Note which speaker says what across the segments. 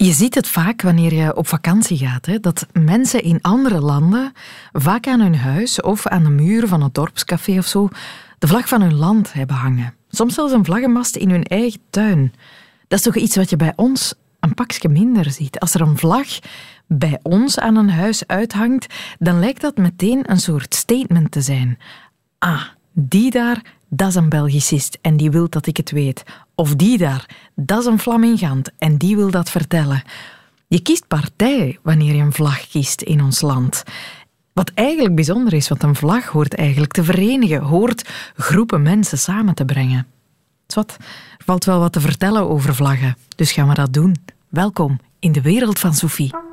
Speaker 1: Je ziet het vaak wanneer je op vakantie gaat, hè, dat mensen in andere landen vaak aan hun huis of aan de muur van het dorpscafé of zo de vlag van hun land hebben hangen. Soms zelfs een vlaggenmast in hun eigen tuin. Dat is toch iets wat je bij ons een pakje minder ziet. Als er een vlag bij ons aan een huis uithangt, dan lijkt dat meteen een soort statement te zijn. Ah, die daar, dat is een Belgicist en die wil dat ik het weet. Of die daar, dat is een Flamingant en die wil dat vertellen. Je kiest partij wanneer je een vlag kiest in ons land. Wat eigenlijk bijzonder is, want een vlag hoort eigenlijk te verenigen, hoort groepen mensen samen te brengen. Zwat, er valt wel wat te vertellen over vlaggen, dus gaan we dat doen. Welkom in de wereld van Sophie.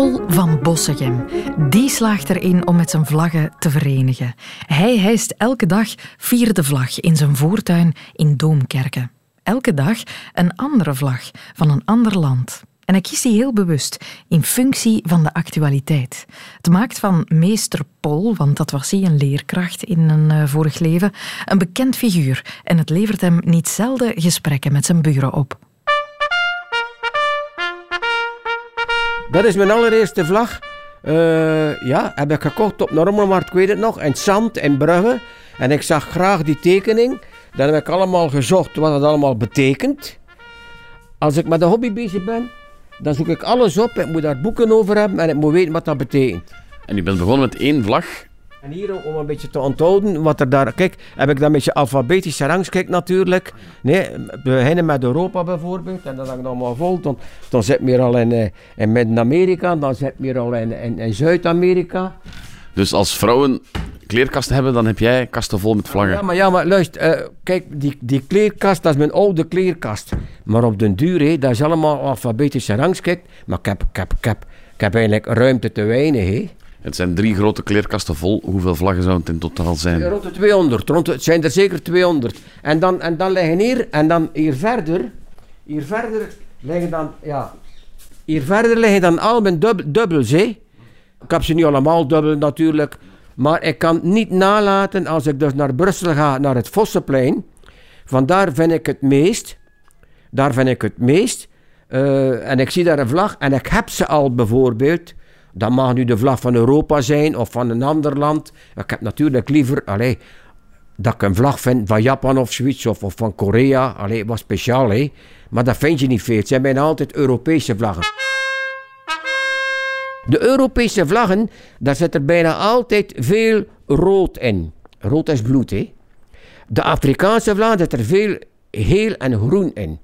Speaker 1: Paul van Bossegem. Die slaagt erin om met zijn vlaggen te verenigen. Hij hijst elke dag vierde vlag in zijn voortuin in Doomkerken. Elke dag een andere vlag van een ander land. En hij kiest die heel bewust, in functie van de actualiteit. Het maakt van meester Paul, want dat was hij, een leerkracht in een uh, vorig leven, een bekend figuur. En het levert hem niet zelden gesprekken met zijn buren op.
Speaker 2: Dat is mijn allereerste vlag. Uh, ja, heb ik gekocht op Normelmarkt, ik weet het nog, in Zand, in Brugge. En ik zag graag die tekening. Dan heb ik allemaal gezocht wat het allemaal betekent. Als ik met de hobby bezig ben, dan zoek ik alles op. Ik moet daar boeken over hebben en ik moet weten wat dat betekent.
Speaker 3: En u bent begonnen met één vlag.
Speaker 2: En hier om een beetje te onthouden wat er daar. Kijk, heb ik dan een beetje alfabetische rangschik natuurlijk. Nee, we beginnen met Europa bijvoorbeeld. En dan ik allemaal vol. Dan, dan zit meer al in, eh, in Midden-Amerika. Dan zit meer al in, in, in Zuid-Amerika.
Speaker 3: Dus als vrouwen kleerkasten hebben, dan heb jij kasten vol met vlaggen.
Speaker 2: Ja, maar, ja, maar luister, uh, kijk, die, die kleerkast, dat is mijn oude kleerkast. Maar op den duur, hé, dat is allemaal alfabetische rangschik. Maar ik heb, ik, heb, ik, heb, ik heb eigenlijk ruimte te weinig, hé.
Speaker 3: Het zijn drie grote kleerkasten vol. Hoeveel vlaggen zouden het in totaal zijn?
Speaker 2: Rond de 200. Rond het zijn er zeker 200. En dan, en dan liggen hier, en dan hier verder, hier verder liggen dan, ja, hier verder liggen dan al mijn dub, dubbels. Ik heb ze niet allemaal dubbel natuurlijk. Maar ik kan niet nalaten als ik dus naar Brussel ga, naar het Vossenplein. Vandaar vind ik het meest. Daar vind ik het meest. Uh, en ik zie daar een vlag en ik heb ze al bijvoorbeeld. Dat mag nu de vlag van Europa zijn of van een ander land. Ik heb natuurlijk liever allee, dat ik een vlag vind van Japan of zoiets of, van Korea. Allee, wat speciaal hè. Maar dat vind je niet veel. Het zijn bijna altijd Europese vlaggen. De Europese vlaggen, daar zit er bijna altijd veel rood in. Rood is bloed, hè. De Afrikaanse vlag zit er veel geel en groen in.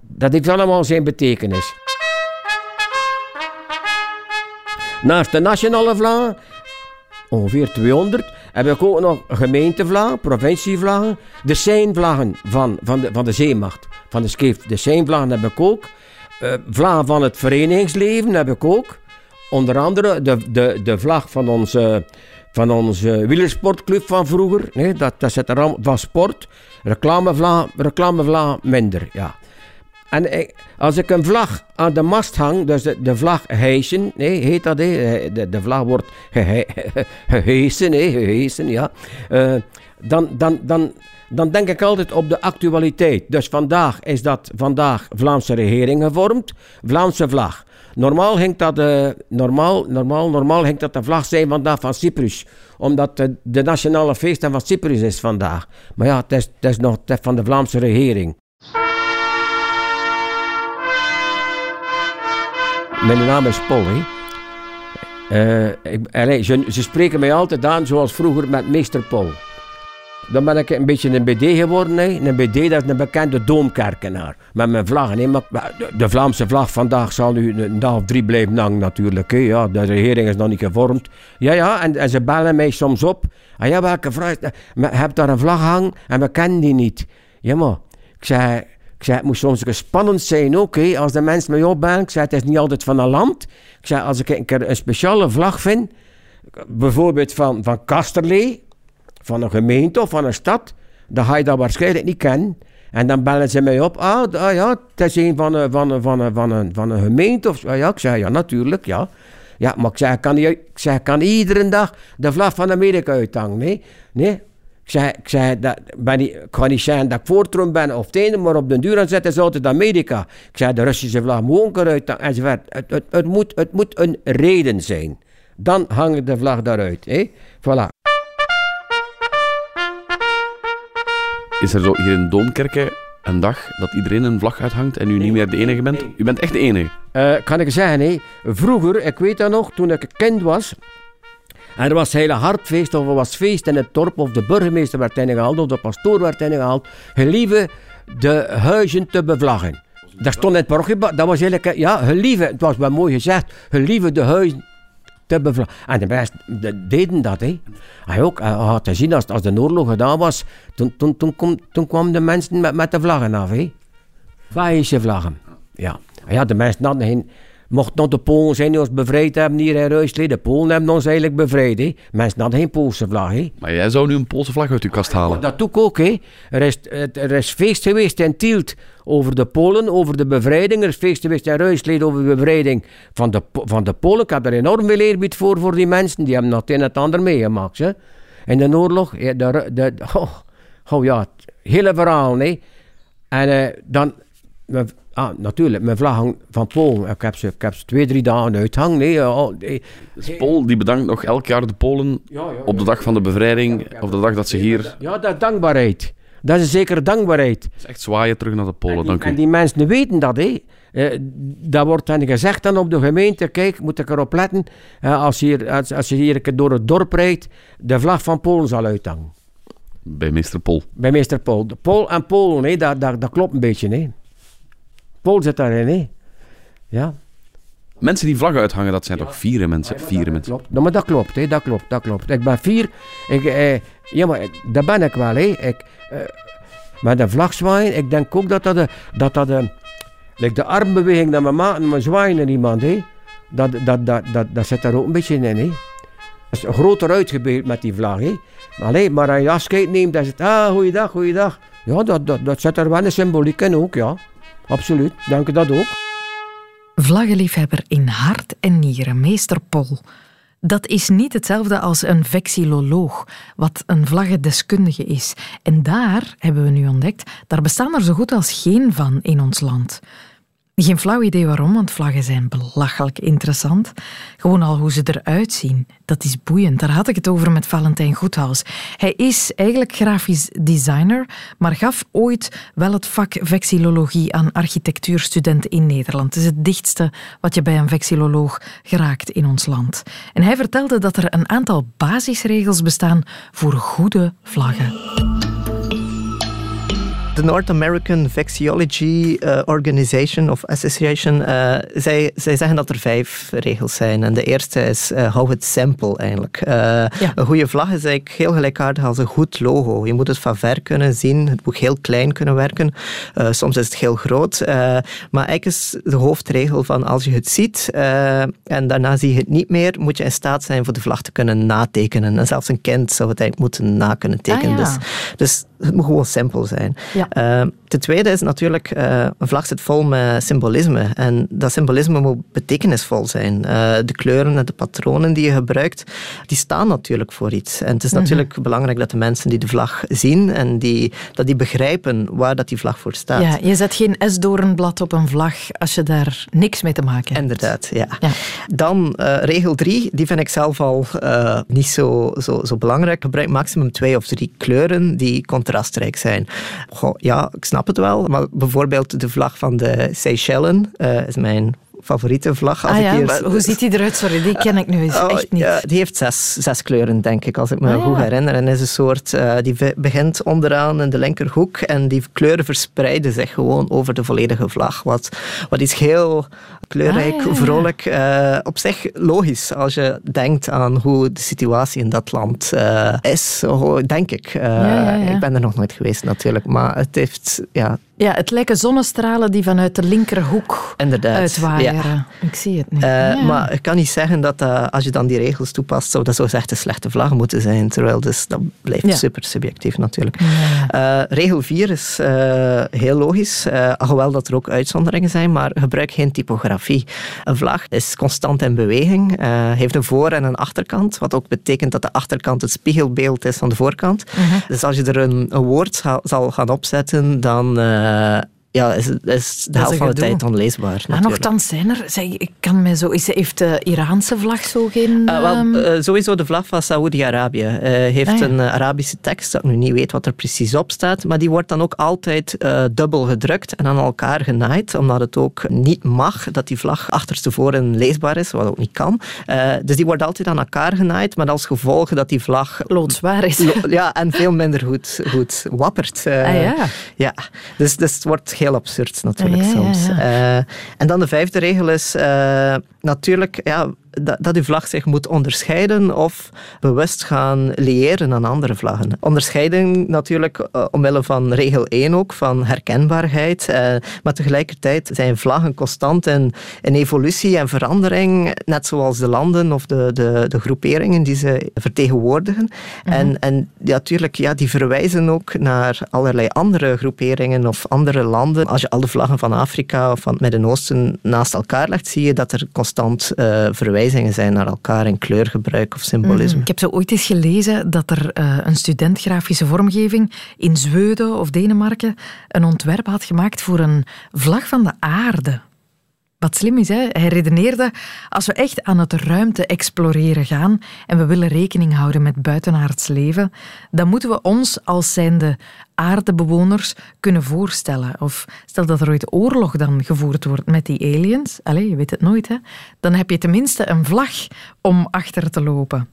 Speaker 2: Dat heeft allemaal zijn betekenis. Naast de nationale vlag, ongeveer 200, heb ik ook nog gemeentevlagen, provincievlagen, de seinvlaggen van, van, de, van de zeemacht, van de scheef. De seinvlaggen heb ik ook. Uh, van het verenigingsleven heb ik ook. Onder andere de, de, de vlag van onze, van onze wielersportclub van vroeger. Nee, dat, dat zit er van sport. Reclamevlag, reclamevlag minder, ja. En als ik een vlag aan de mast hang, dus de, de vlag hijsen, nee, heet dat, hè? De, de vlag wordt gehesen, gehesen ja. Uh, dan, dan, dan, dan denk ik altijd op de actualiteit. Dus vandaag is dat vandaag Vlaamse regering gevormd, Vlaamse vlag. Normaal hangt dat, uh, normaal, normaal, normaal hangt dat de vlag zijn vandaag van Cyprus. Omdat de, de nationale feest van Cyprus is vandaag. Maar ja, het is, het is nog van de Vlaamse regering. Mijn naam is Paul. Uh, ze, spreken mij altijd aan zoals vroeger met meester Paul. Dan ben ik een beetje een BD geworden. Hè. Een BD dat is een bekende doomkerkenaar. Met mijn. Maar de Vlaamse vlag vandaag zal nu een dag of drie blijven hangen natuurlijk. Ja, de regering is nog niet gevormd. Ja, ja, en, ze bellen mij soms op. Ah, ja, welke vlag? Je hebt daar een vlag hangen en we kennen die niet. Ja, maar ik zei... Ik zei, het moet soms spannend zijn hè, als de mensen mij opbellen. Ik zei, het is niet altijd van een land. Ik zei, als ik een keer een speciale vlag vind, bijvoorbeeld van, van Kasterlee, van een gemeente of van een stad, dan ga je dat waarschijnlijk niet kennen. En dan bellen ze mij op. Ah, ah ja, het is een van een, van een, van een, van een, van een gemeente. Of, ah, ja, ik zeg, ja, natuurlijk, ja. Ja, maar ik zeg, ik kan, ik kan iedere dag de vlag van Amerika uithangen. Nee, nee. Ik zeg, ik, zeg dat, ben niet, ik ga niet zeggen dat ik voortrom ben of het ene, maar op de duur aan zetten is altijd Amerika. Ik zeg, de Russische vlag moet ook eruit hangen. Enzovoort. Het, het, het, moet, het moet een reden zijn. Dan hangt de vlag daaruit. Hè? Voilà.
Speaker 3: Is er zo hier in Doomkerken een dag dat iedereen een vlag uithangt en u niet meer de enige bent? U bent echt de enige.
Speaker 2: Eh, kan ik zeggen, hè? vroeger, ik weet dat nog, toen ik kind was, en er was hele hartfeest of er was feest in het dorp, of de burgemeester werd ingehaald, of de pastoor werd ingehaald, gelieve de huizen te bevlaggen. Daar stond in het dat was eigenlijk, ja, gelieve, het was wel mooi gezegd, gelieve de huizen te bevlaggen. En de mensen de- deden dat, hè. Hij ook, had te zien, als, als de oorlog gedaan was, toen, toen, toen, kwamen de mensen met, met de vlaggen af, hè. Belgische vlaggen. Ja. ja, de mensen hadden geen... Mocht nog de Polen zijn die ons bevrijd hebben hier in Ruisleden. De Polen hebben ons eigenlijk bevrijd. Hè. Mensen hadden geen Poolse vlag. Hè.
Speaker 3: Maar jij zou nu een Poolse vlag uit uw kast halen.
Speaker 2: Dat doe ik ook. Hè. Er, is, er is feest geweest in Tielt over de Polen, over de bevrijding. Er is feest geweest in Ruisleden over de bevrijding van de, van de Polen. Ik heb daar enorm veel eerbied voor, voor die mensen. Die hebben nog het een en het ander meegemaakt. Hè. In de oorlog. De, de, oh, oh ja, het hele verhaal. hè. En eh, dan... mijn- Ah, natuurlijk, mijn vlag hangt van Polen. Ik heb ze, ik heb ze twee, drie dagen uithangen. Nee, oh, nee.
Speaker 3: Dus Pool die bedankt nog elk jaar de Polen op de dag van de bevrijding, of de dag dat ze hier... Het
Speaker 2: Ja, dat dankbaarheid. Dat is een zekere dankbaarheid.
Speaker 3: is echt zwaaien terug naar de Polen,
Speaker 2: En die,
Speaker 3: dank
Speaker 2: en
Speaker 3: u.
Speaker 2: die mensen weten dat, hè. Eh, dat wordt dan gezegd dan op de gemeente, kijk, moet ik erop letten, eh, als, je hier, als, als je hier een keer door het dorp rijdt, de vlag van Polen zal uithangen.
Speaker 3: Bij meester Pol.
Speaker 2: Bij meester Pool. De Pool en Polen, hè, dat, dat, dat klopt een beetje, hè. Pool zit daarin, hè. Ja,
Speaker 3: Mensen die vlaggen uithangen, dat zijn toch vieren mensen? Vieren mensen.
Speaker 2: klopt. Nou, maar dat klopt, hè, dat klopt, dat klopt. Ik ben vier, ik, eh, ja, maar dat ben ik wel, hè. Ik, eh, met een vlag zwaaien, ik denk ook dat dat, de, dat, dat de, like de armbeweging dat we maken, maar zwaaien naar iemand, hè. Dat, dat, dat, dat, dat zit daar ook een beetje in, hè. Dat is groter uitgebeeld met die vlag, hè. Maar, allee, maar als je afscheid neemt, dan is het, ah, goeiedag, goeiedag. Ja, dat, dat, dat zit er wel een symboliek in ook, ja. Absoluut, dank je dat ook.
Speaker 1: Vlaggenliefhebber in hart en nieren, meester Pol. Dat is niet hetzelfde als een vexilloloog, wat een vlaggendeskundige is. En daar, hebben we nu ontdekt, daar bestaan er zo goed als geen van in ons land. Geen flauw idee waarom, want vlaggen zijn belachelijk interessant. Gewoon al hoe ze eruit zien, dat is boeiend. Daar had ik het over met Valentijn Goedhaus. Hij is eigenlijk grafisch designer, maar gaf ooit wel het vak vexillologie aan architectuurstudenten in Nederland. Het is het dichtste wat je bij een vexilloloog geraakt in ons land. En hij vertelde dat er een aantal basisregels bestaan voor goede vlaggen.
Speaker 4: De North American Vexillology eh, Organization of Association, eh, zij, zij zeggen dat er vijf regels zijn. En de eerste is, eh, hou het simpel eigenlijk. Een goede vlag is eigenlijk heel gelijkaardig als een goed logo. Je moet het van ver kunnen zien, het moet heel klein kunnen werken. Soms is het heel groot. maar eigenlijk is de hoofdregel van als je het ziet en daarna zie je het niet meer, moet je in staat zijn voor de vlag te kunnen natekenen. En zelfs een kind zou het eigenlijk moeten na kunnen tekenen.
Speaker 1: Ah, ja.
Speaker 4: dus, dus het moet gewoon simpel zijn.
Speaker 1: Ja.
Speaker 4: Uh, ten tweede is natuurlijk, uh, een vlag zit vol met symbolisme. En dat symbolisme moet betekenisvol zijn. Uh, de kleuren en de patronen die je gebruikt, die staan natuurlijk voor iets. En het is natuurlijk mm -hmm. belangrijk dat de mensen die de vlag zien en die, dat die begrijpen waar dat die vlag voor staat.
Speaker 1: Ja, je zet geen esdoornblad op een vlag als je daar niks mee te maken hebt.
Speaker 4: Inderdaad, ja. ja. Dan uh, regel drie, die vind ik zelf al niet zo, zo, zo belangrijk. Gebruik maximum twee of drie kleuren die contrastrijk zijn. Goh, ja, ik snap het wel, maar bijvoorbeeld de vlag van de Seychellen uh, is mijn favoriete vlag.
Speaker 1: Als ah, ja? ik hier... Hoe ziet die eruit? Sorry, die ken ik nu eens oh, echt niet.
Speaker 4: Ja, die heeft zes, zes kleuren, denk ik, als ik me ah, goed herinner. En is een soort, uh, die begint onderaan in de linkerhoek en die kleuren verspreiden zich gewoon over de volledige vlag. Wat, wat is heel kleurrijk, ah, vrolijk. Uh, op zich logisch als je denkt aan hoe de situatie in dat land uh, is, denk ik. Ik ben er nog nooit geweest natuurlijk, maar het heeft, ja,
Speaker 1: Ja, het lijken zonnestralen die vanuit de linkerhoek
Speaker 4: Inderdaad,
Speaker 1: uitwaaien. Ik zie het niet.
Speaker 4: Eh,
Speaker 1: Ja.
Speaker 4: Maar ik kan niet zeggen dat eh, als je dan die regels toepast, zou dat zo echt een slechte vlag moeten zijn. Terwijl dus, dat blijft
Speaker 1: Ja.
Speaker 4: super subjectief natuurlijk. Eh, regel 4 is heel logisch, alhoewel dat er ook uitzonderingen zijn, maar gebruik geen typografie. Een vlag is constant in beweging, heeft een voor- en een achterkant, wat ook betekent dat de achterkant het spiegelbeeld is van de voorkant. Dus als je er een, een woord zal, zal gaan opzetten, dan eh, ja, is, is de helft van de tijd onleesbaar.
Speaker 1: Maar
Speaker 4: natuurlijk.
Speaker 1: nochtans zijn er, zeg, ik kan mij zo, is, heeft de Iraanse vlag zo geen...
Speaker 4: Eh, wel,
Speaker 1: ehm,
Speaker 4: eh, sowieso de vlag van Saoedi-Arabië eh, heeft
Speaker 1: Ah, ja.
Speaker 4: een Arabische tekst, dat ik nu niet weet wat er precies op staat, maar die wordt dan ook altijd dubbel gedrukt en aan elkaar genaaid, omdat het ook niet mag dat die vlag achterstevoren leesbaar is, wat ook niet kan. Dus die wordt altijd aan elkaar genaaid, met als gevolg dat die vlag
Speaker 1: loodzwaar is.
Speaker 4: lo- ja, en veel minder goed, goed wappert.
Speaker 1: Ah, ja.
Speaker 4: ja, dus, dus het wordt heel absurd natuurlijk
Speaker 1: Ah, ja, ja,
Speaker 4: soms. Eh, en dan de vijfde regel is eh, natuurlijk ja, dat, dat uw vlag zich moet onderscheiden of bewust gaan liëren aan andere vlaggen. Onderscheiding natuurlijk eh, omwille van regel 1 ook, van herkenbaarheid. eh, maar tegelijkertijd zijn vlaggen constant in, in evolutie en verandering, net zoals de landen of de, de, de groeperingen die ze vertegenwoordigen. En, en ja, natuurlijk, ja, die verwijzen ook naar allerlei andere groeperingen of andere landen. Als je alle vlaggen van Afrika of van het Midden-Oosten naast elkaar legt, zie je dat er constant verwijzingen zijn naar elkaar in kleurgebruik of symbolisme.
Speaker 1: Ik heb zo ooit eens gelezen dat er eh, een student grafische vormgeving in Zweden of Denemarken een ontwerp had gemaakt voor een vlag van de aarde. Wat slim is, hè? Hij redeneerde, als we echt aan het ruimte exploreren gaan en we willen rekening houden met buitenaards leven, dan moeten we ons als zijnde aardebewoners kunnen voorstellen. Of stel dat er ooit oorlog dan gevoerd wordt met die aliens, allez, je weet het nooit, hè? dan heb je tenminste een vlag om achter te lopen.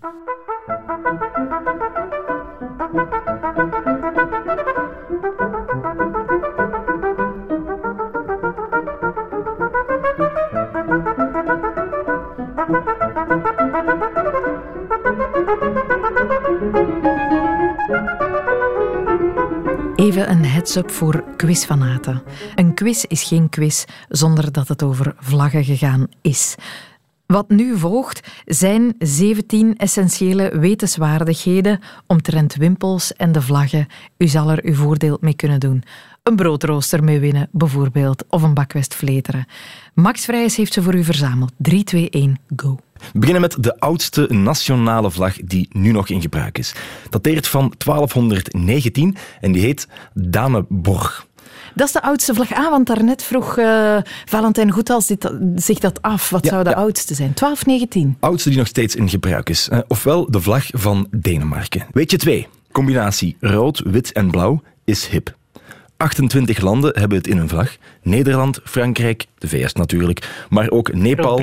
Speaker 1: Even een heads-up voor quizfanaten. Een quiz is geen quiz zonder dat het over vlaggen gegaan is. Wat nu volgt zijn 17 essentiële wetenswaardigheden omtrent wimpels en de vlaggen. U zal er uw voordeel mee kunnen doen. Een broodrooster mee winnen, bijvoorbeeld, of een bakwest vleteren. Max Vrijs heeft ze voor u verzameld. 3, 2, 1, go.
Speaker 5: We beginnen met de oudste nationale vlag die nu nog in gebruik is. Dateert van 1219 en die heet Daneborg.
Speaker 1: Dat is de oudste vlag. Ah, want daarnet vroeg eh Valentijn Goethals dit- zich dat af. Wat
Speaker 5: Ja,
Speaker 1: zou de
Speaker 5: ja.
Speaker 1: oudste zijn? 1219.
Speaker 5: Oudste die nog steeds in gebruik is. Eh, Ofwel de vlag van Denemarken. Weet je twee? Combinatie rood, wit en blauw is hip. 28 landen hebben het in hun vlag. Nederland, Frankrijk, de VS natuurlijk, maar ook Nepal.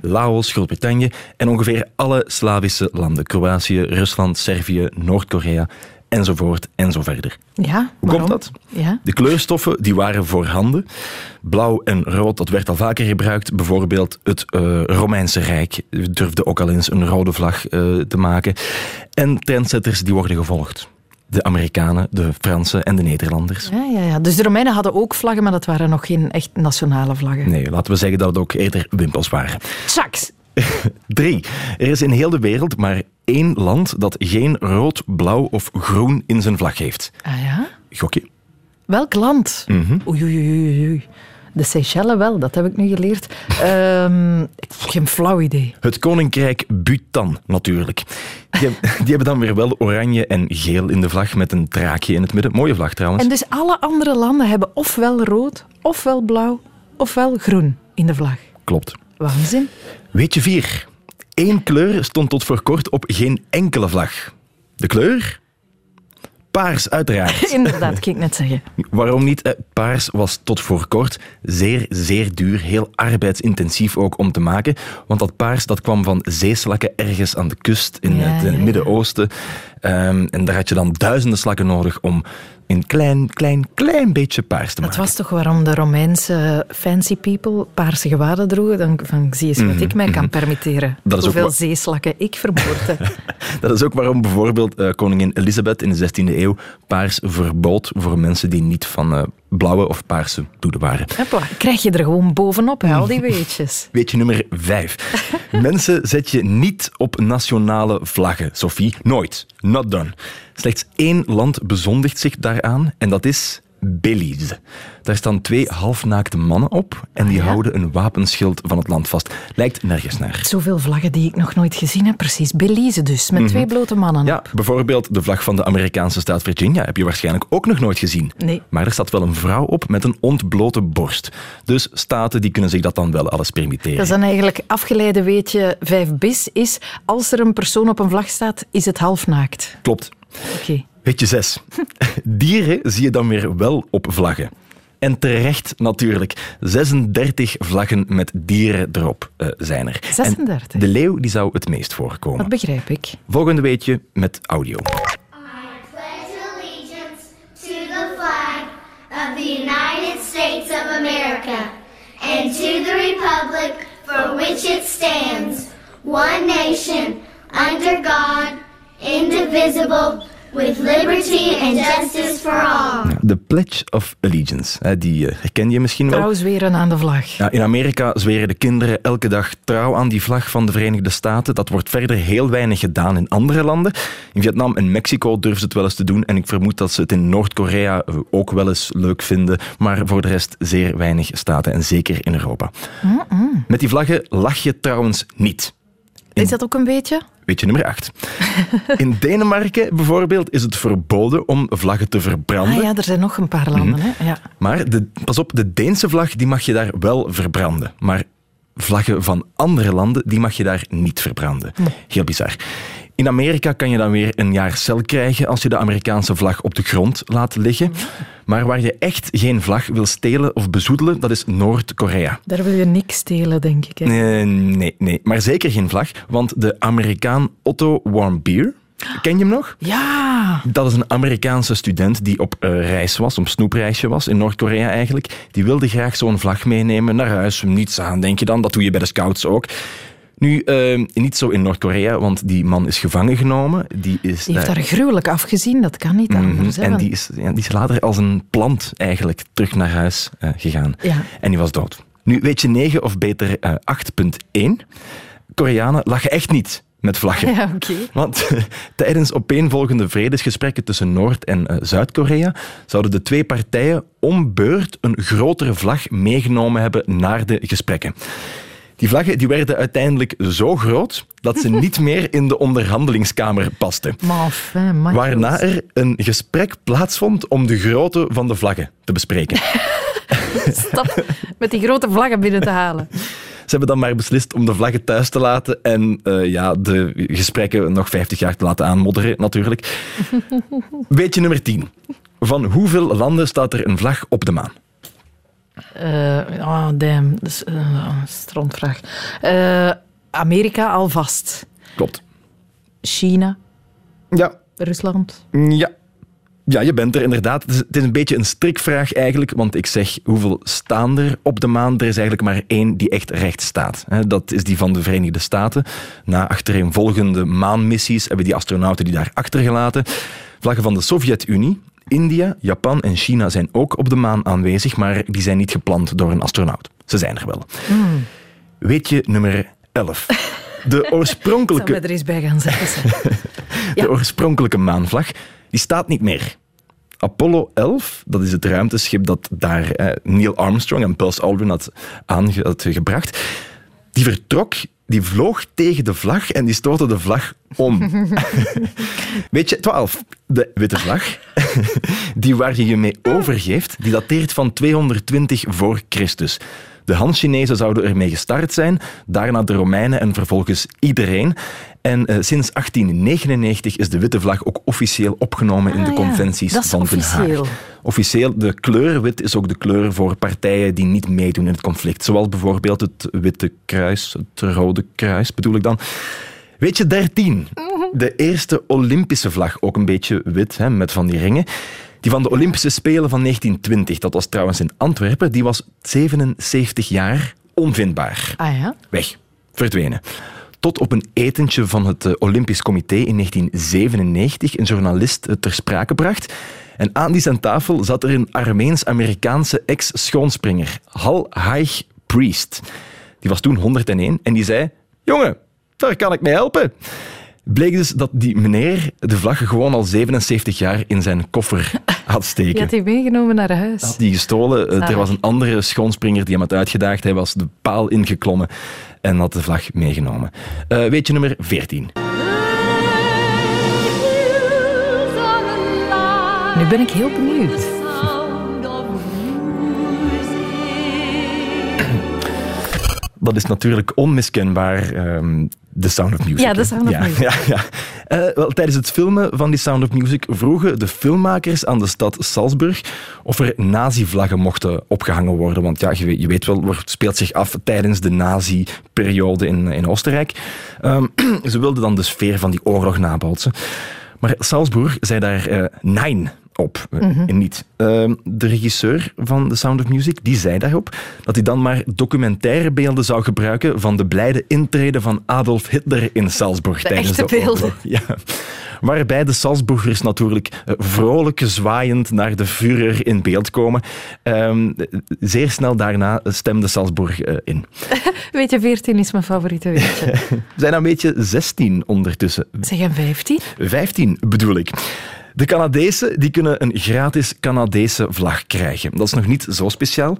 Speaker 5: Laos, Groot-Brittannië en ongeveer alle Slavische landen. Kroatië, Rusland, Servië, Noord-Korea enzovoort en zo verder.
Speaker 1: Ja,
Speaker 5: Hoe
Speaker 1: waarom?
Speaker 5: komt dat?
Speaker 1: Ja.
Speaker 5: De kleurstoffen die waren voorhanden. Blauw en rood, dat werd al vaker gebruikt. Bijvoorbeeld het eh, Romeinse Rijk durfde ook al eens een rode vlag eh, te maken. En trendsetters die worden gevolgd. De Amerikanen, de Fransen en de Nederlanders.
Speaker 1: Ja, ja, ja. Dus de Romeinen hadden ook vlaggen, maar dat waren nog geen echt nationale vlaggen.
Speaker 5: Nee, laten we zeggen dat het ook eerder wimpels waren.
Speaker 1: Saks.
Speaker 5: Drie. Er is in heel de wereld maar één land dat geen rood, blauw of groen in zijn vlag heeft.
Speaker 1: Ah ja?
Speaker 5: Gokje.
Speaker 1: Welk land?
Speaker 5: Mhm.
Speaker 1: Oei, oei, oei, oei. De Seychelles wel, dat heb ik nu geleerd. Ik heb geen flauw idee.
Speaker 5: Het koninkrijk Bhutan, natuurlijk. Die, die hebben dan weer wel oranje en geel in de vlag met een draakje in het midden. Mooie vlag trouwens.
Speaker 1: En dus alle andere landen hebben ofwel rood, ofwel blauw, ofwel groen in de vlag.
Speaker 5: Klopt.
Speaker 1: Waanzin.
Speaker 5: Weet je vier? Eén kleur stond tot voor kort op geen enkele vlag. De kleur? Paars, uiteraard.
Speaker 1: Inderdaad, kan ik net zeggen.
Speaker 5: Waarom niet? Eh, Paars was tot voor kort zeer, zeer duur. Heel arbeidsintensief ook om te maken. Want dat paars dat kwam van zeeslakken ergens aan de kust in
Speaker 1: Ja,
Speaker 5: het. Midden-Oosten. Ehm, en daar had je dan duizenden slakken nodig om een klein, klein, klein beetje paars te
Speaker 1: Dat
Speaker 5: maken.
Speaker 1: was toch waarom de Romeinse fancy people paarse gewaden droegen? Dan van, zie eens wat ik mij kan permitteren.
Speaker 5: Mhm, Dat is ook
Speaker 1: Hoeveel zeeslakken ik vermoorde.
Speaker 5: Dat is ook waarom bijvoorbeeld eh, koningin Elisabeth in de 16e eeuw paars verbood voor mensen die niet van eh, blauwe of paarse doeden waren.
Speaker 1: Hopla, krijg je er gewoon bovenop, hè, al die weetjes.
Speaker 5: Weetje nummer vijf. Mensen zet je niet op nationale vlaggen, Sophie. Nooit. Not done. Slechts één land bezondigt zich daaraan en dat is Belize. Daar staan twee halfnaakte mannen op en die
Speaker 1: Ah, ja?
Speaker 5: houden een wapenschild van het land vast. Lijkt nergens naar.
Speaker 1: Zoveel vlaggen die ik nog nooit gezien heb. Precies, Belize dus, met twee blote mannen
Speaker 5: Mhm. Ja,
Speaker 1: op.
Speaker 5: bijvoorbeeld de vlag van de Amerikaanse staat Virginia heb je waarschijnlijk ook nog nooit gezien.
Speaker 1: Nee.
Speaker 5: Maar er staat wel een vrouw op met een ontblote borst. Dus staten die kunnen zich dat dan wel alles permitteren.
Speaker 1: Dat is dan eigenlijk afgeleide weetje 5 bis is, als er een persoon op een vlag staat, is het halfnaakt.
Speaker 5: Klopt.
Speaker 1: Oké.
Speaker 5: Weet je zes. Dieren zie je dan weer wel op vlaggen. En terecht natuurlijk. 36 vlaggen met dieren erop eh, zijn er.
Speaker 1: 36?
Speaker 5: En de leeuw die zou het meest voorkomen.
Speaker 1: Dat begrijp ik.
Speaker 5: Volgende weetje met audio.
Speaker 6: pledge allegiance to the flag of the United States of America and to the republic for which it stands, one nation, under God, indivisible, with liberty and justice for all.
Speaker 5: De Pledge of Allegiance. Die eh, herken je misschien wel.
Speaker 1: Trouw zweren aan de vlag.
Speaker 5: Ja, in Amerika zweren de kinderen elke dag trouw aan die vlag van de Verenigde Staten. Dat wordt verder heel weinig gedaan in andere landen. In Vietnam en Mexico durven ze het wel eens te doen. En ik vermoed dat ze het in Noord-Korea eh, ook wel eens leuk vinden. Maar voor de rest zeer weinig staten. En zeker in Europa. Met die vlaggen lach je trouwens niet.
Speaker 1: Is dat ook een beetje?
Speaker 5: Weetje nummer 8. In Denemarken bijvoorbeeld is het verboden om vlaggen te verbranden.
Speaker 1: Ah ja, er zijn nog een paar landen.
Speaker 5: Mhm.
Speaker 1: Hè? Ja.
Speaker 5: Maar de, pas op, de Deense vlag die mag je daar wel verbranden. Maar vlaggen van andere landen die mag je daar niet verbranden. Heel bizar. In Amerika kan je dan weer een jaar cel krijgen als je de Amerikaanse vlag op de grond laat liggen. Maar waar je echt geen vlag wil stelen of bezoedelen, dat is Noord-Korea.
Speaker 1: Daar wil je niks stelen, denk ik. Hè?
Speaker 5: Eh, nee, nee, maar zeker geen vlag, want de Amerikaan Otto Warmbier, ken je hem nog?
Speaker 1: Ja,
Speaker 5: Dat is een Amerikaanse student die op eh, reis was, op snoepreisje was, in Noord-Korea eigenlijk. Die wilde graag zo'n vlag meenemen naar huis. Niets aan, denk je dan. Dat doe je bij de scouts ook. Nu, eh, niet zo in Noord-Korea, want die man is gevangen genomen. Die is
Speaker 1: die heeft
Speaker 5: daar-
Speaker 1: daar gruwelijk afgezien. Dat kan niet
Speaker 5: Mhm, En die is, ja, die is later als een plant eigenlijk terug naar huis eh, gegaan.
Speaker 1: Ja.
Speaker 5: En die was dood. Nu, weet je 9 of beter eh, 8.1? Koreanen lachen echt niet met vlaggen.
Speaker 1: Ja.
Speaker 5: Want tijdens opeenvolgende vredesgesprekken tussen Noord- en eh, Zuid-Korea zouden de twee partijen om beurt een grotere vlag meegenomen hebben naar de gesprekken. Die vlaggen die werden uiteindelijk zo groot dat ze niet meer in de onderhandelingskamer pasten. Waarna er een gesprek plaatsvond om de grootte van de vlaggen te bespreken.
Speaker 1: Stop met die grote vlaggen binnen te halen.
Speaker 5: Ze hebben dan maar beslist om de vlaggen thuis te laten en eh, ja, de gesprekken nog 50 jaar te laten aanmodderen, natuurlijk. Weetje nummer 10. Van hoeveel landen staat er een vlag op de maan?
Speaker 1: Eh, oh, damn. Dat is eh, een strandvraag. Eh, Amerika alvast.
Speaker 5: Klopt.
Speaker 1: China,
Speaker 5: Ja,
Speaker 1: Rusland.
Speaker 5: ja. Ja, je bent er inderdaad. Het is, het is een beetje een strikvraag eigenlijk, want ik zeg hoeveel staan er op de maan? Er is eigenlijk maar één die echt recht staat. Dat is die van de Verenigde Staten. Na achtereenvolgende maanmissies hebben die astronauten die daar achtergelaten. Vlaggen van de Sovjet-Unie, India, Japan en China zijn ook op de maan aanwezig, maar die zijn niet gepland door een astronaut. Ze zijn er wel. Weet je nummer 11? De
Speaker 1: Ik
Speaker 5: oorspronkelijke
Speaker 1: me er eens bij gaan zetten. Ja.
Speaker 5: de oorspronkelijke maanvlag, die staat niet meer. Apollo 11, dat is het ruimteschip dat daar eh, Neil Armstrong en Buzz Aldrin had, aange, had gebracht, die vertrok, die vloog tegen de vlag en die stootte de vlag om. Weet je, 12, de witte vlag, die waar je je mee overgeeft, die dateert van 220 voor Christus. De Han-Chinezen zouden ermee gestart zijn, daarna de Romeinen en vervolgens iedereen. En eh, sinds 1899 is de witte vlag ook officieel opgenomen in
Speaker 1: Ah,
Speaker 5: de
Speaker 1: ja.
Speaker 5: conventies van Den Haag.
Speaker 1: officieel.
Speaker 5: Officieel, de kleur wit is ook de kleur voor partijen die niet meedoen in het conflict. Zoals bijvoorbeeld het Witte Kruis, het Rode Kruis bedoel ik dan. Weet je, 13. De eerste Olympische vlag, ook een beetje wit, hè, met van die ringen. Die van de Olympische Spelen van 1920, dat was trouwens in Antwerpen, die was 77 jaar onvindbaar.
Speaker 1: Ah ja?
Speaker 5: Weg. Verdwenen. Tot op een etentje van het eh, Olympisch Comité in 1997 een journalist het ter sprake bracht. En aan die zijn tafel zat er een Armeens-Amerikaanse ex-schoonspringer, Hal Haig Priest. Die was toen 101 en die zei: Jongen, daar kan ik mee helpen. Bleek dus dat die meneer de vlag gewoon al 77 jaar in zijn koffer had
Speaker 1: Je
Speaker 5: steken.
Speaker 1: had die meegenomen naar huis.
Speaker 5: Had die gestolen. Eh, Er was een andere schoonspringer die hem had uitgedaagd. Hij was de paal ingeklommen en had de vlag meegenomen. Eh weetje nummer 14.
Speaker 1: Nu ben ik heel benieuwd.
Speaker 5: Dat is natuurlijk onmiskenbaar ehm The Sound of Music.
Speaker 1: Ja, The? Sound of
Speaker 5: ja,
Speaker 1: Music.
Speaker 5: Ja, ja. Eh, wel, tijdens het filmen van die Sound of Music vroegen de filmmakers aan de stad Salzburg of er nazi-vlaggen mochten opgehangen worden. Want ja, je weet, je weet wel, het speelt zich af tijdens de nazi-periode in, in Oostenrijk. Ehm, ze wilden dan de sfeer van die oorlog nabootsen. Maar Salzburg zei daar eh nein op, eh,
Speaker 1: Mhm.
Speaker 5: niet. Ehm, de regisseur van The Sound of Music die zei daarop dat hij dan maar documentaire beelden zou gebruiken van de blijde intrede van Adolf Hitler in Salzburg
Speaker 1: De
Speaker 5: tijdens
Speaker 1: echte
Speaker 5: de
Speaker 1: beelden.
Speaker 5: oorlog. Ja. Waarbij de Salzburgers natuurlijk eh, vrolijk zwaaiend naar de Führer in beeld komen. Ehm, zeer snel daarna stemde Salzburg eh, in.
Speaker 1: Weet je, 14 is mijn favoriete weetje.
Speaker 5: We zijn een beetje 16 ondertussen.
Speaker 1: Zeg een 15?
Speaker 5: 15 bedoel ik. De Canadezen die kunnen een gratis Canadese vlag krijgen. Dat is nog niet zo speciaal,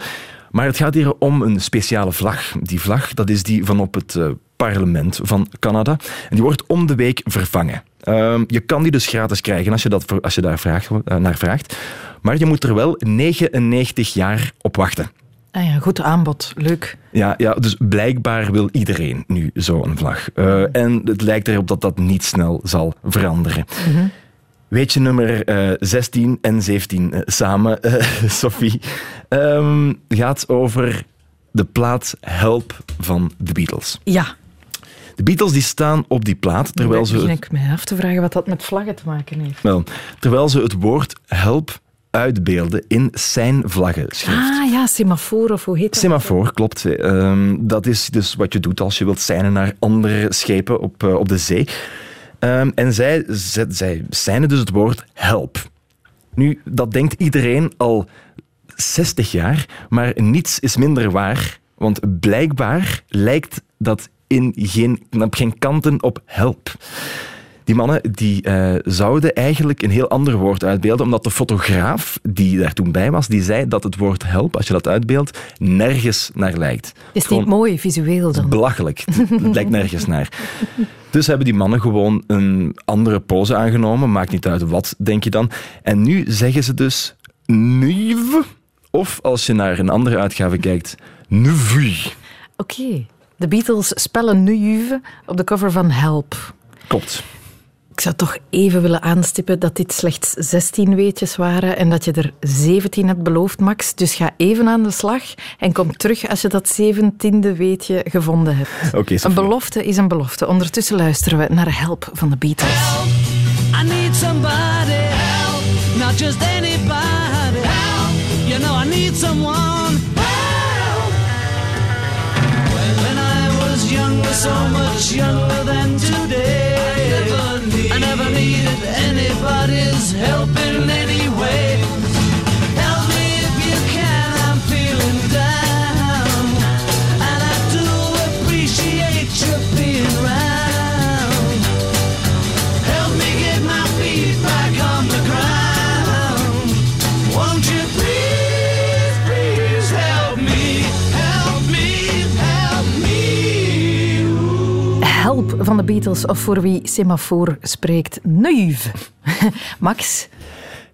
Speaker 5: maar het gaat hier om een speciale vlag. Die vlag dat is die van op het eh, parlement van Canada. En die wordt om de week vervangen. Ehm, je kan die dus gratis krijgen als je, dat, als je daar vraagt, eh, naar vraagt. Maar je moet er wel 99 jaar op wachten.
Speaker 1: Ah ja, goed aanbod. Leuk.
Speaker 5: Ja, ja, dus blijkbaar wil iedereen nu zo'n vlag. Eh, en het lijkt erop dat dat niet snel zal veranderen. Weetje nummer eh, 16 en 17 eh, samen, eh, Sophie, ehm, gaat over de plaat Help van de Beatles.
Speaker 1: Ja,
Speaker 5: De Beatles die staan op die plaat terwijl
Speaker 1: begin
Speaker 5: ze,
Speaker 1: ik mij af te vragen wat dat met vlaggen te maken heeft.
Speaker 5: wel, terwijl ze het woord help uitbeelden in zijn vlaggenschrift.
Speaker 1: Ah ja, semafoor of hoe heet dat?
Speaker 5: Semafoor, klopt. Ehm, dat is dus wat je doet als je wilt seinen naar andere schepen op, op de zee. Ehm, en zij, zij, zij seinen dus het woord help. Nu, dat denkt iedereen al 60 jaar, maar niets is minder waar. Want blijkbaar lijkt dat in geen, op geen kanten op help. Die mannen die, eh, zouden eigenlijk een heel ander woord uitbeelden, omdat de fotograaf die daar toen bij was, die zei dat het woord help, als je dat uitbeeldt, nergens naar lijkt.
Speaker 1: Is niet mooi visueel dan?
Speaker 5: belachelijk. Het lijkt nergens naar. Dus hebben die mannen gewoon een andere pose aangenomen. Maakt niet uit wat, denk je dan. En nu zeggen ze dus nuve. Of als je naar een andere uitgave kijkt, nuvu.
Speaker 1: Oké. De Beatles spellen nu Juve op de cover van Help.
Speaker 5: Klopt.
Speaker 1: Ik zou toch even willen aanstippen dat dit slechts 16 weetjes waren en dat je er 17 hebt beloofd, Max. Dus ga even aan de slag en kom terug als je dat 17e weetje gevonden hebt. Een belofte is een belofte. Ondertussen luisteren we naar Help van de Beatles.
Speaker 7: I need somebody help, not just anybody help. You know I need someone help. When I was younger, so much younger
Speaker 1: van de Beatles, of voor wie semafoor spreekt, Nuive. Max,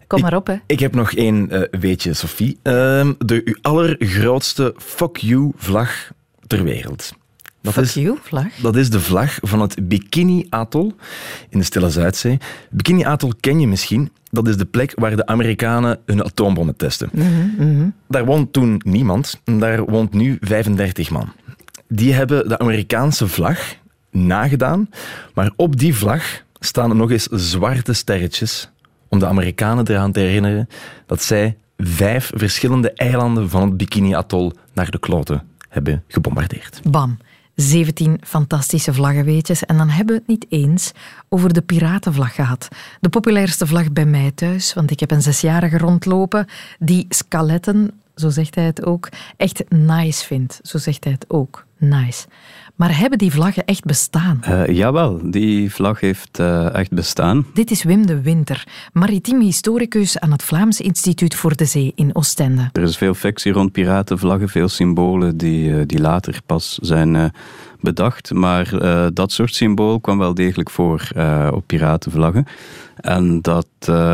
Speaker 1: kom maar op, hè.
Speaker 5: Ik heb nog één eh, weetje, Sophie. Ehm, de allergrootste fuck you-vlag ter wereld. Dat
Speaker 1: Fuck
Speaker 5: is,
Speaker 1: you, vlag.
Speaker 5: Dat is de vlag van het Bikini-atol in de Stille Zuidzee. Bikini-atol ken je misschien. Dat is de plek waar de Amerikanen hun atoombommen testen. Daar woont toen niemand. Daar woont nu 35 man. Die hebben de Amerikaanse vlag nagedaan. Maar op die vlag staan nog eens zwarte sterretjes om de Amerikanen eraan te herinneren dat zij vijf verschillende eilanden van het Bikini-atol naar de kloten hebben gebombardeerd.
Speaker 1: Bam. 17 fantastische vlaggenweetjes. En dan hebben we het niet eens over de piratenvlag gehad. De populairste vlag bij mij thuis, want ik heb een zesjarige rondlopen die skeletten, zo zegt hij het ook, echt nice vindt. Zo zegt hij het ook. Nice. Maar hebben die vlaggen echt bestaan?
Speaker 8: Uh, jawel, die vlag heeft uh, echt bestaan.
Speaker 1: Dit is Wim de Winter, maritiem historicus aan het Vlaams Instituut voor de Zee in Oostende.
Speaker 8: Er is veel fictie rond piratenvlaggen, veel symbolen die, uh, die later pas zijn bedacht. Maar dat soort symbool kwam wel degelijk voor op piratenvlaggen. En dat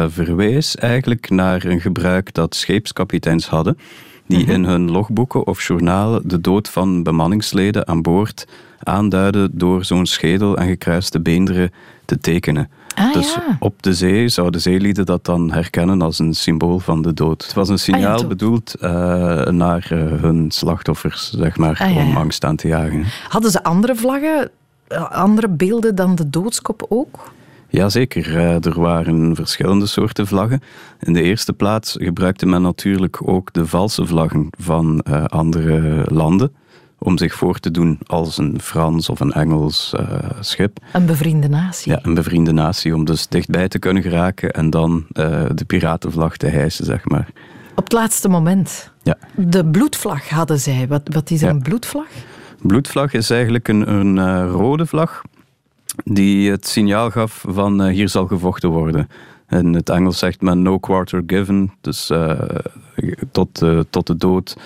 Speaker 8: verwees eigenlijk naar een gebruik dat scheepskapiteins hadden die mhm. in hun logboeken of journalen de dood van bemanningsleden aan boord aanduiden door zo'n schedel en gekruiste beenderen te tekenen.
Speaker 1: Ah,
Speaker 8: dus
Speaker 1: ja.
Speaker 8: op de zee zouden zeelieden dat dan herkennen als een symbool van de dood. Het was een signaal
Speaker 1: ah, ja,
Speaker 8: bedoeld uh, naar uh, hun slachtoffers, zeg maar,
Speaker 1: ah, ja,
Speaker 8: om angst aan te jagen.
Speaker 1: Hadden ze andere vlaggen, eh, andere beelden dan de doodskop ook?
Speaker 8: Jazeker, er waren verschillende soorten vlaggen. In de eerste plaats gebruikte men natuurlijk ook de valse vlaggen van uh, andere landen om zich voor te doen als een Frans of een Engels uh, schip.
Speaker 1: Een bevriende natie.
Speaker 8: Ja, een bevriende natie, om dus dichtbij te kunnen geraken en dan uh, de piratenvlag te hijsen, zeg maar.
Speaker 1: Op het laatste moment.
Speaker 8: Ja.
Speaker 1: De bloedvlag hadden zij. Wat, wat is
Speaker 8: Ja.
Speaker 1: een bloedvlag?
Speaker 8: Bloedvlag is eigenlijk een, een uh, rode vlag die het signaal gaf van uh, hier zal gevochten worden. In het Engels zegt men no quarter given, dus uh, tot, uh, tot de dood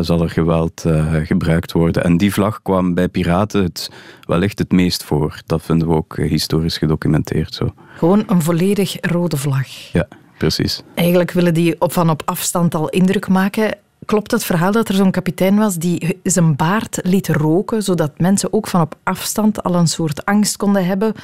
Speaker 8: zal er geweld gebruikt worden. En die vlag kwam bij piraten het, wellicht het meest voor. Dat vinden we ook historisch gedocumenteerd zo.
Speaker 1: Gewoon een volledig rode vlag.
Speaker 8: Ja, precies.
Speaker 1: Eigenlijk willen die op, van op afstand al indruk maken. Klopt het verhaal dat er zo'n kapitein was die zijn baard liet roken, zodat mensen ook van op afstand al een soort angst konden hebben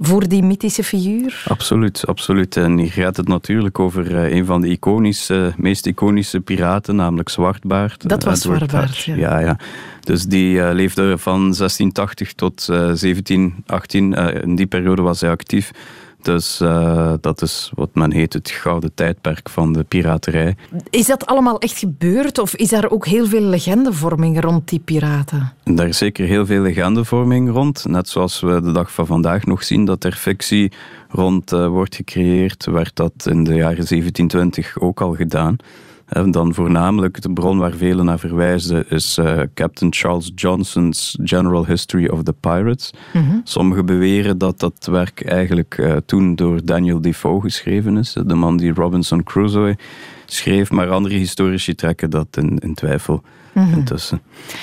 Speaker 1: voor die mythische figuur?
Speaker 8: Absoluut, absoluut. En hier gaat het natuurlijk over uh, een van de iconische, meest iconische piraten, namelijk Zwartbaard.
Speaker 1: Dat was
Speaker 8: Edward
Speaker 1: Zwartbaard, ja.
Speaker 8: ja. ja. Dus die uh, leefde van 1680 tot uh, 1718. Uh, in die periode was hij actief. Dus uh, dat is wat men heet het gouden tijdperk van de piraterij.
Speaker 1: Is dat allemaal echt gebeurd of is daar ook heel veel legendevorming rond die piraten?
Speaker 8: Daar is zeker heel veel legendevorming rond. Net zoals we de dag van vandaag nog zien dat er fictie rond uh, wordt gecreëerd, werd dat in de jaren 1720 ook al gedaan. Dan voornamelijk de bron waar velen naar verwijzen is uh, Captain Charles Johnson's General History of the Pirates.
Speaker 1: Mhm.
Speaker 8: Sommigen beweren dat dat werk eigenlijk uh, toen door Daniel Defoe geschreven is, de man die Robinson Crusoe schreef, maar andere historici trekken dat in, in twijfel
Speaker 1: Mhm.
Speaker 8: intussen.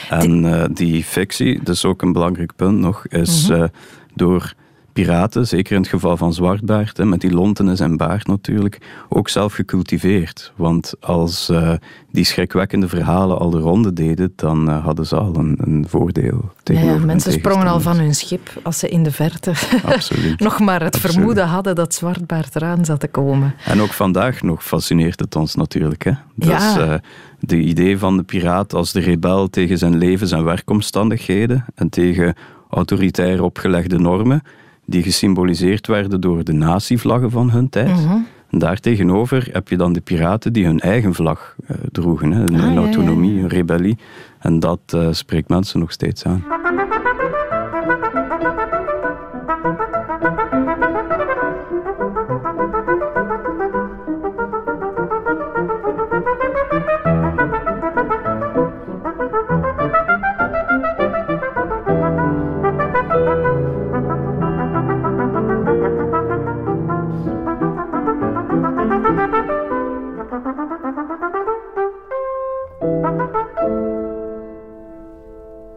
Speaker 8: En uh, die fictie, dat is ook een belangrijk punt nog, is
Speaker 1: Mhm.
Speaker 8: door piraten, zeker in het geval van Zwartbaard, hè, met die lonten in zijn baard natuurlijk, ook zelf gecultiveerd. Want als uh, die schrikwekkende verhalen al de ronde deden, dan uh, hadden ze al een, een voordeel.
Speaker 1: Ja, ja,
Speaker 8: tegenover
Speaker 1: mensen sprongen al van hun schip als ze in de verte nog maar het
Speaker 8: Absoluut.
Speaker 1: vermoeden hadden dat Zwartbaard eraan zat te komen.
Speaker 8: En ook vandaag nog fascineert het ons natuurlijk. Hè? Dus
Speaker 1: Ja.
Speaker 8: uh, de idee van de piraat als de rebel tegen zijn levens- en werkomstandigheden en tegen autoritair opgelegde normen, die gesymboliseerd werden door de natievlaggen van hun tijd.
Speaker 1: Mhm.
Speaker 8: En daartegenover heb je dan de piraten die hun eigen vlag uh, droegen, hè? een,
Speaker 1: Ah, ja,
Speaker 8: autonomie,
Speaker 1: ja.
Speaker 8: een rebellie. En dat uh, spreekt mensen nog steeds aan.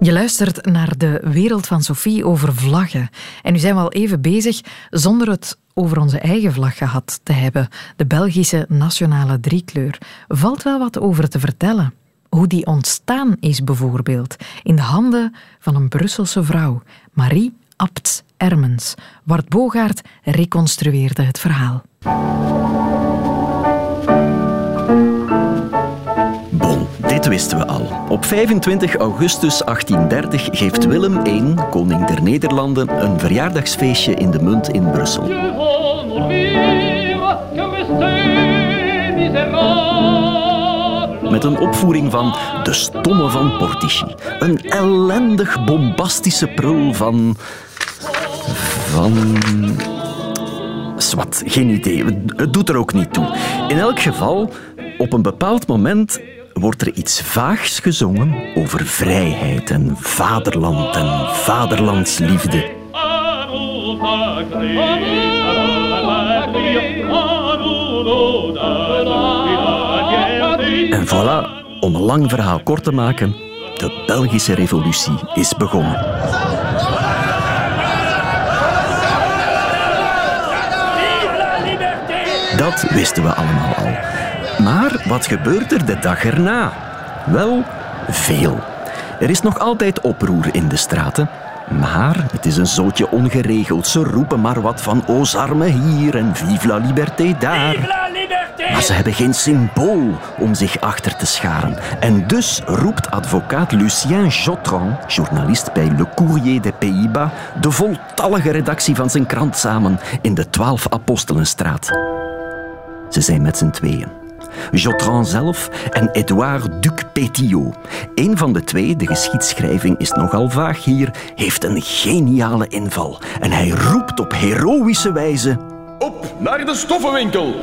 Speaker 1: Je luistert naar de wereld van Sophie over vlaggen. En nu zijn we al even bezig zonder het over onze eigen vlag gehad te hebben. De Belgische nationale driekleur. Valt wel wat over te vertellen. Hoe die ontstaan is bijvoorbeeld. In de handen van een Brusselse vrouw, Marie Abts Ermens. Bart Bogaert reconstrueerde het verhaal.
Speaker 9: Wisten we al. Op 25 augustus 1830 geeft Willem I, koning der Nederlanden, een verjaardagsfeestje in de Munt in Brussel. Met met een opvoering van De Stomme van Portici. Een ellendig bombastische prul van... van... Swat, geen idee. Het doet er ook niet toe. In elk geval, op een bepaald moment wordt er iets vaags gezongen over vrijheid en vaderland en vaderlandsliefde. En voilà, om een lang verhaal kort te maken, de Belgische revolutie is begonnen. Dat wisten we allemaal al. Maar wat gebeurt er de dag erna? Wel, veel. Er is nog altijd oproer in de straten. Maar het is een zootje ongeregeld. Ze roepen maar wat van Ozarme hier en Vive la liberté daar. Maar ze hebben geen symbool om zich achter te scharen. En dus roept advocaat Lucien Jotran, journalist bij Le Courrier des Pays-Bas, de voltallige redactie van zijn krant samen in de 12 Apostelenstraat. Ze zijn met z'n tweeën. Jotran zelf en Edouard Duc Pétillot. Een van de twee, de geschiedschrijving is nogal vaag hier, heeft een geniale inval. En hij roept op heroïsche wijze...
Speaker 3: Op naar de stoffenwinkel!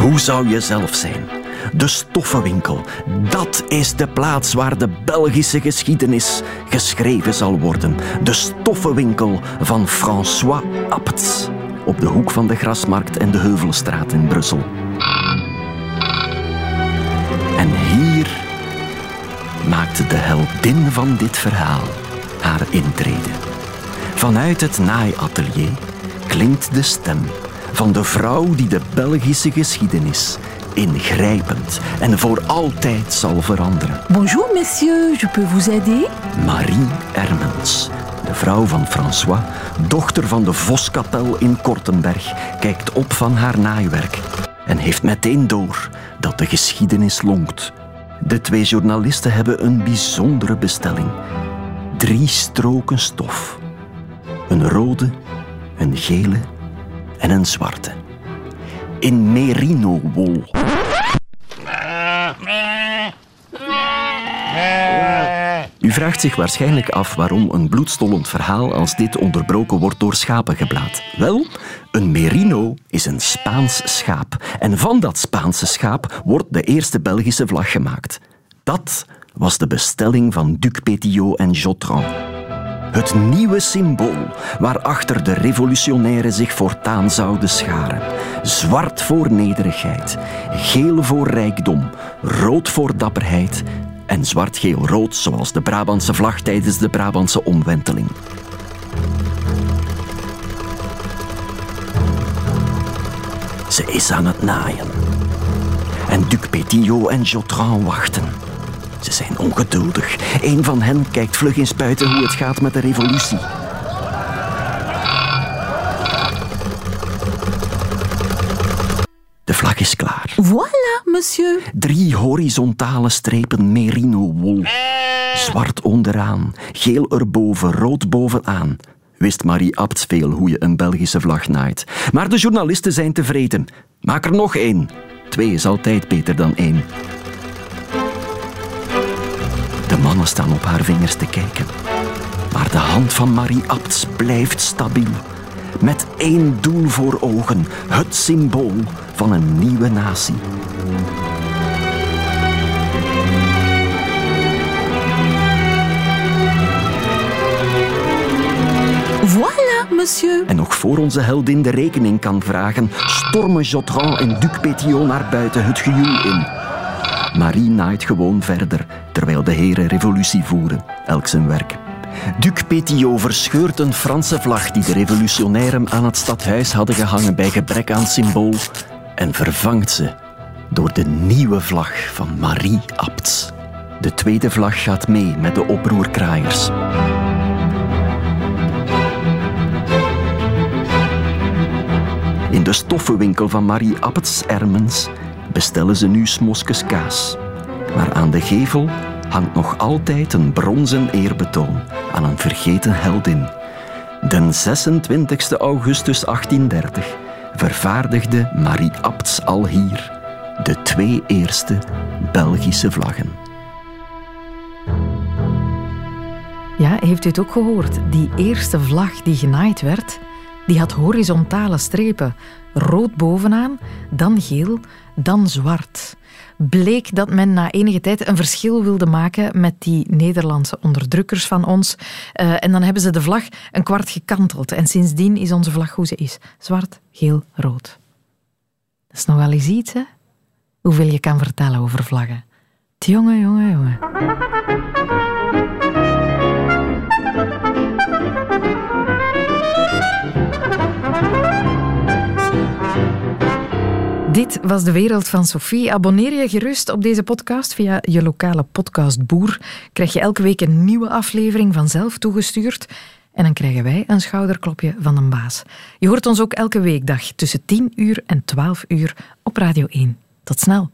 Speaker 9: Hoe zou je zelf zijn? De stoffenwinkel, dat is de plaats waar de Belgische geschiedenis geschreven zal worden. De stoffenwinkel van François Abts op de hoek van de Grasmarkt en de Heuvelstraat in Brussel. Maakte de heldin van dit verhaal haar intrede. Vanuit het naaiatelier klinkt de stem van de vrouw die de Belgische geschiedenis ingrijpend en voor altijd zal veranderen.
Speaker 10: Bonjour messieurs, je peux vous aider
Speaker 9: Marie Ermens, de vrouw van François, dochter van de Voskapel in Kortenberg, kijkt op van haar naaiwerk en heeft meteen door dat de geschiedenis lonkt. De twee journalisten hebben een bijzondere bestelling. Drie stroken stof. Een rode, een gele en een zwarte. In merino-wol. U vraagt zich waarschijnlijk af waarom een bloedstollend verhaal als dit onderbroken wordt door schapengeblaad. Wel, een merino is een Spaans schaap. En van dat Spaanse schaap wordt de eerste Belgische vlag gemaakt. Dat was de bestelling van Duc Pétillot en Jotran. Het nieuwe symbool waarachter de revolutionairen zich voortaan zouden scharen. Zwart voor nederigheid, geel voor rijkdom, rood voor dapperheid en zwart-geel-rood zoals de Brabantse vlag tijdens de Brabantse omwenteling. Ze is aan het naaien. En Duc Pétillot en Jotran wachten. Ze zijn ongeduldig. Een van hen kijkt vlug in spuiten hoe het gaat met de revolutie. De vlag is klaar.
Speaker 10: Voilà, monsieur.
Speaker 9: Drie horizontale strepen merino-wol. Zwart onderaan, geel erboven, rood bovenaan. Wist Marie Abts veel hoe je een Belgische vlag naait. Maar de journalisten zijn tevreden. Maak er nog één. Twee is altijd beter dan één. De mannen staan op haar vingers te kijken. Maar de hand van Marie Abts blijft stabiel. Met één doel voor ogen: het symbool van een nieuwe natie.
Speaker 10: Monsieur.
Speaker 9: En nog voor onze heldin de rekening kan vragen, stormen Jotran en Duc Pétillon naar buiten het gejoel in. Marie naait gewoon verder, terwijl de heren revolutie voeren, elk zijn werk. Duc Pétillot verscheurt een Franse vlag die de revolutionairen aan het stadhuis hadden gehangen bij gebrek aan symbool en vervangt ze door de nieuwe vlag van Marie Abts. De tweede vlag gaat mee met de oproerkraaiers. In de stoffenwinkel van Marie Abts Ermens bestellen ze nu smoskes kaas. Maar aan de gevel hangt nog altijd een bronzen eerbetoon aan een vergeten heldin. Den 26 augustus 1830 vervaardigde Marie Abts al hier de twee eerste Belgische vlaggen.
Speaker 1: Ja, heeft u het ook gehoord? Die eerste vlag die genaaid werd, die had horizontale strepen. Rood bovenaan, dan geel, dan zwart. Bleek dat men na enige tijd een verschil wilde maken met die Nederlandse onderdrukkers van ons. Uh, en dan hebben ze de vlag een kwart gekanteld. En sindsdien is onze vlag hoe ze is. Zwart, geel, rood. Dat is nog wel eens iets, hè? Hoeveel je kan vertellen over vlaggen. Jongen, jongen, jongen. Dit was de wereld van Sophie. Abonneer je gerust op deze podcast via je lokale podcast Boer. Krijg je elke week een nieuwe aflevering vanzelf toegestuurd. En dan krijgen wij een schouderklopje van een baas. Je hoort ons ook elke weekdag tussen 10 uur en 12 uur op Radio 1. Tot snel.